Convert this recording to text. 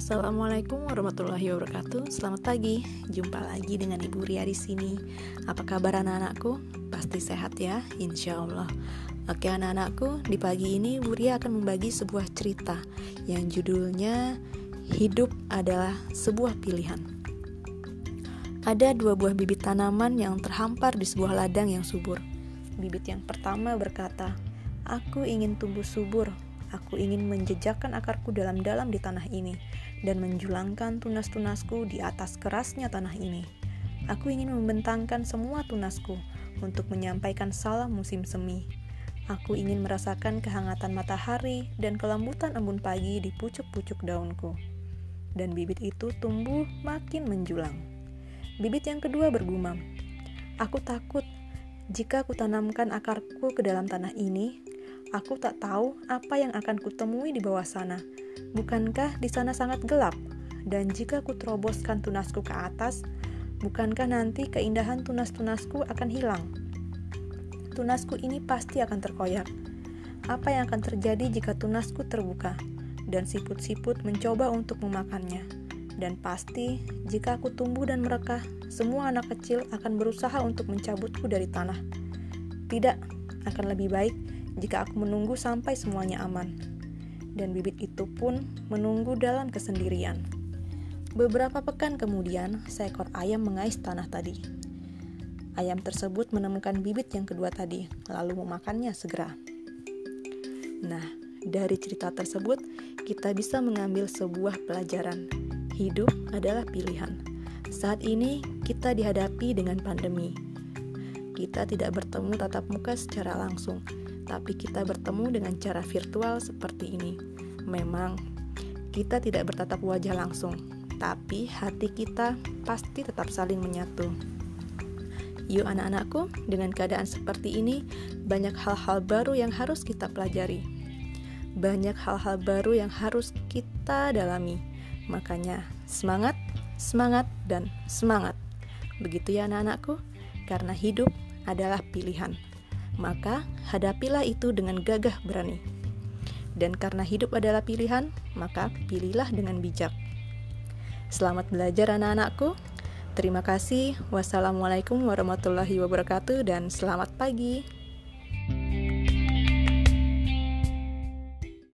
Assalamualaikum warahmatullahi wabarakatuh. Selamat pagi. Jumpa lagi dengan Ibu Ria di sini. Apa kabar anak-anakku? Pasti sehat ya, insya Allah. Oke anak-anakku, di pagi ini Ibu Ria akan membagi sebuah cerita yang judulnya Hidup adalah sebuah pilihan. Ada dua buah bibit tanaman yang terhampar di sebuah ladang yang subur. Bibit yang pertama berkata, "Aku ingin tumbuh subur, Aku ingin menjejakkan akarku dalam-dalam di tanah ini dan menjulangkan tunas-tunasku di atas kerasnya tanah ini. Aku ingin membentangkan semua tunasku untuk menyampaikan salam musim semi. Aku ingin merasakan kehangatan matahari dan kelembutan embun pagi di pucuk-pucuk daunku. Dan bibit itu tumbuh makin menjulang. Bibit yang kedua bergumam, Aku takut jika kutanamkan akarku ke dalam tanah ini, Aku tak tahu apa yang akan kutemui di bawah sana. Bukankah di sana sangat gelap? Dan jika kuteroboskan tunasku ke atas, bukankah nanti keindahan tunas-tunasku akan hilang? Tunasku ini pasti akan terkoyak. Apa yang akan terjadi jika tunasku terbuka dan siput-siput mencoba untuk memakannya? Dan pasti, jika aku tumbuh dan merekah, semua anak kecil akan berusaha untuk mencabutku dari tanah. Tidak, akan lebih baik jika aku menunggu sampai semuanya aman. Dan bibit itu pun menunggu dalam kesendirian. Beberapa pekan kemudian, seekor ayam mengais tanah tadi. Ayam tersebut menemukan bibit yang kedua tadi, lalu memakannya segera. Nah, dari cerita tersebut, kita bisa mengambil sebuah pelajaran. Hidup adalah pilihan. Saat ini, kita dihadapi dengan pandemi. Kita tidak bertemu tatap muka secara langsung, tapi kita bertemu dengan cara virtual seperti ini. Memang kita tidak bertatap wajah langsung, tapi hati kita pasti tetap saling menyatu. Yuk anak-anakku, dengan keadaan seperti ini, banyak hal-hal baru yang harus kita pelajari. Banyak hal-hal baru yang harus kita dalami. Makanya, semangat, semangat, dan semangat. Begitu ya anak-anakku, karena hidup adalah pilihan maka hadapilah itu dengan gagah berani. Dan karena hidup adalah pilihan, maka pilihlah dengan bijak. Selamat belajar anak-anakku. Terima kasih. Wassalamualaikum warahmatullahi wabarakatuh dan selamat pagi.